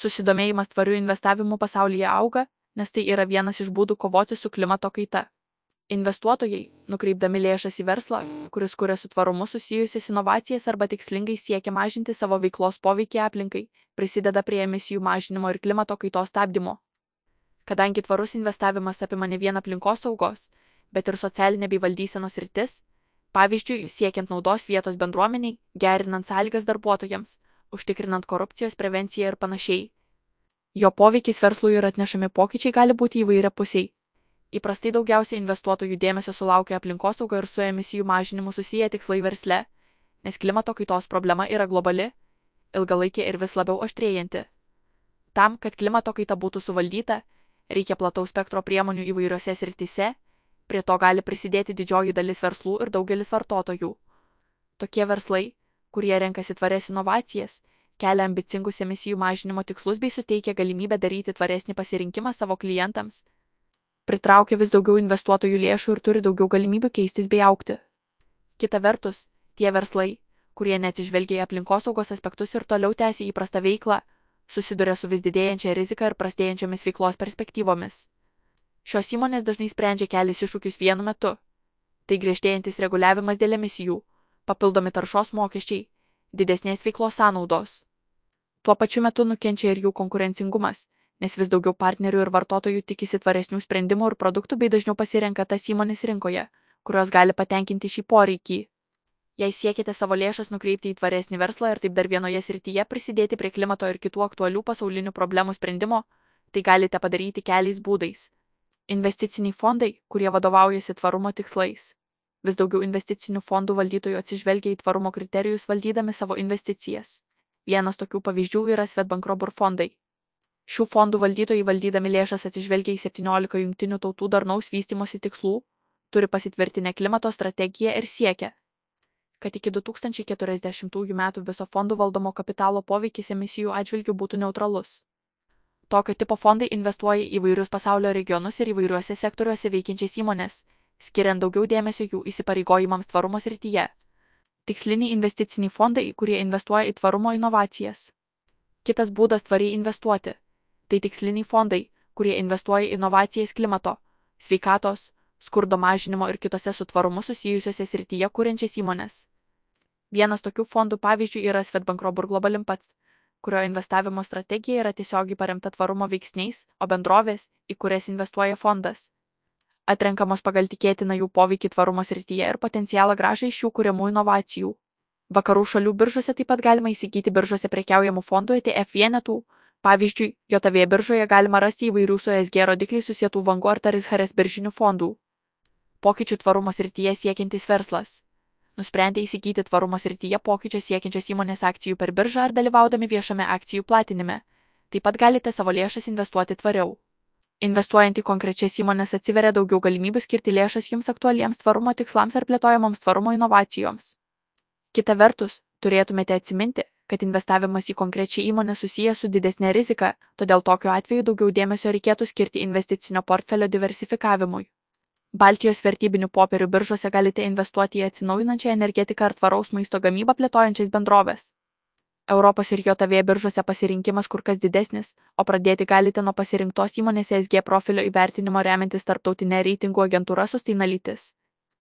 Susidomėjimas tvariu investavimu pasaulyje auga, nes tai yra vienas iš būdų kovoti su klimato kaita. Investuotojai, nukreipdami lėšas į verslą, kuris kuria su tvarumu susijusias inovacijas arba tikslingai siekia mažinti savo veiklos poveikį aplinkai, prisideda prie emisijų mažinimo ir klimato kaitos stabdymo. Kadangi tvarus investavimas apima ne vien aplinkos saugos, bet ir socialinė bei valdysenos rytis, pavyzdžiui, siekiant naudos vietos bendruomeniai, gerinant sąlygas darbuotojams, užtikrinant korupcijos prevenciją ir panašiai. Jo poveikis verslui ir atnešami pokyčiai gali būti įvairia pusiai. Įprastai daugiausiai investuotojų dėmesio sulaukia aplinkosauga ir su emisijų mažinimu susiję tikslai versle, nes klimato kaitos problema yra globali, ilgalaikė ir vis labiau aštrėjanti. Tam, kad klimato kaita būtų suvaldyta, reikia plataus spektro priemonių įvairiose srityse, prie to gali prisidėti didžioji dalis verslų ir daugelis vartotojų. Tokie verslai, kurie renkasi tvarias inovacijas, kelia ambicingus emisijų mažinimo tikslus bei suteikia galimybę daryti tvaresnį pasirinkimą savo klientams. Pritraukia vis daugiau investuotojų lėšų ir turi daugiau galimybių keistis bei aukti. Kita vertus, tie verslai, kurie neatsižvelgia į aplinkosaugos aspektus ir toliau tęsia įprastą veiklą, susiduria su vis didėjančia rizika ir prastėjančiomis veiklos perspektyvomis. Šios įmonės dažnai sprendžia kelis iššūkius vienu metu. Tai griežtėjantis reguliavimas dėl emisijų, papildomi taršos mokesčiai, didesnės veiklos sąnaudos. Tuo pačiu metu nukenčia ir jų konkurencingumas, nes vis daugiau partnerių ir vartotojų tikisi tvaresnių sprendimų ir produktų bei dažniau pasirenka tas įmonės rinkoje, kurios gali patenkinti šį poreikį. Jei siekite savo lėšas nukreipti į tvaresnį verslą ir taip dar vienoje srityje prisidėti prie klimato ir kitų aktualių pasaulinių problemų sprendimo, tai galite padaryti keliais būdais. Investiciniai fondai, kurie vadovaujasi tvarumo tikslais. Vis daugiau investicinių fondų valdytojų atsižvelgia į tvarumo kriterijus valdydami savo investicijas. Vienas tokių pavyzdžių yra Svetbank Robur fondai. Šių fondų valdytojai valdydami lėšas atsižvelgia į 17 jungtinių tautų darnaus vystimosi tikslų, turi pasitvirtinę klimato strategiją ir siekia, kad iki 2040 metų viso fondų valdomo kapitalo poveikis emisijų atžvilgių būtų neutralus. Tokio tipo fondai investuoja į vairius pasaulio regionus ir įvairiuose sektoriuose veikiančias įmonės, skiriant daugiau dėmesio jų įsipareigojimams tvarumo srityje. Tiksliniai investiciniai fondai, kurie investuoja į tvarumo inovacijas. Kitas būdas tvariai investuoti - tai tiksliniai fondai, kurie investuoja į inovacijas klimato, sveikatos, skurdo mažinimo ir kitose su tvarumu susijusiose srityje kūrenčias įmonės. Vienas tokių fondų pavyzdžių yra Svetbank Robur Global Impats, kurio investavimo strategija yra tiesiogiai paremta tvarumo veiksniais, o bendrovės, į kurias investuoja fondas, atrenkamos pagal tikėtiną jų poveikį tvarumo srityje ir potencialą gražą iš šių kuriamų inovacijų. Vakarų šalių biržose taip pat galima įsigyti biržose prekiaujamų fondų ETF vienetų. Pavyzdžiui, JOTV biržoje galima rasti įvairių su ESG rodikliai susietų Vango ar Tarishares biržinių fondų. Pokyčių tvarumo srityje siekiantis verslas. Nusprendė įsigyti tvarumo srityje pokyčio siekiančios įmonės akcijų per biržą ar dalyvaudami viešame akcijų platinime. Taip pat galite savo lėšas investuoti tvariau. Investuojant į konkrečias įmonės atsiveria daugiau galimybių skirti lėšas jums aktualiems tvarumo tikslams ar plėtojamoms tvarumo inovacijoms. Kita vertus, turėtumėte atsiminti, kad investavimas į konkrečią įmonę susijęs su didesnė rizika, todėl tokiu atveju daugiau dėmesio reikėtų skirti investicinio portfelio diversifikavimui. Baltijos vertybinių popierių biržose galite investuoti į atsinaujinančią energetiką ar tvaraus maisto gamybą plėtojančias bendrovės. Europos ir JOTV biržose pasirinkimas kur kas didesnis, o pradėti galite nuo pasirinktos įmonės ESG profilio įvertinimo remiantis tarptautinė reitingų agentūra Sustainalytis.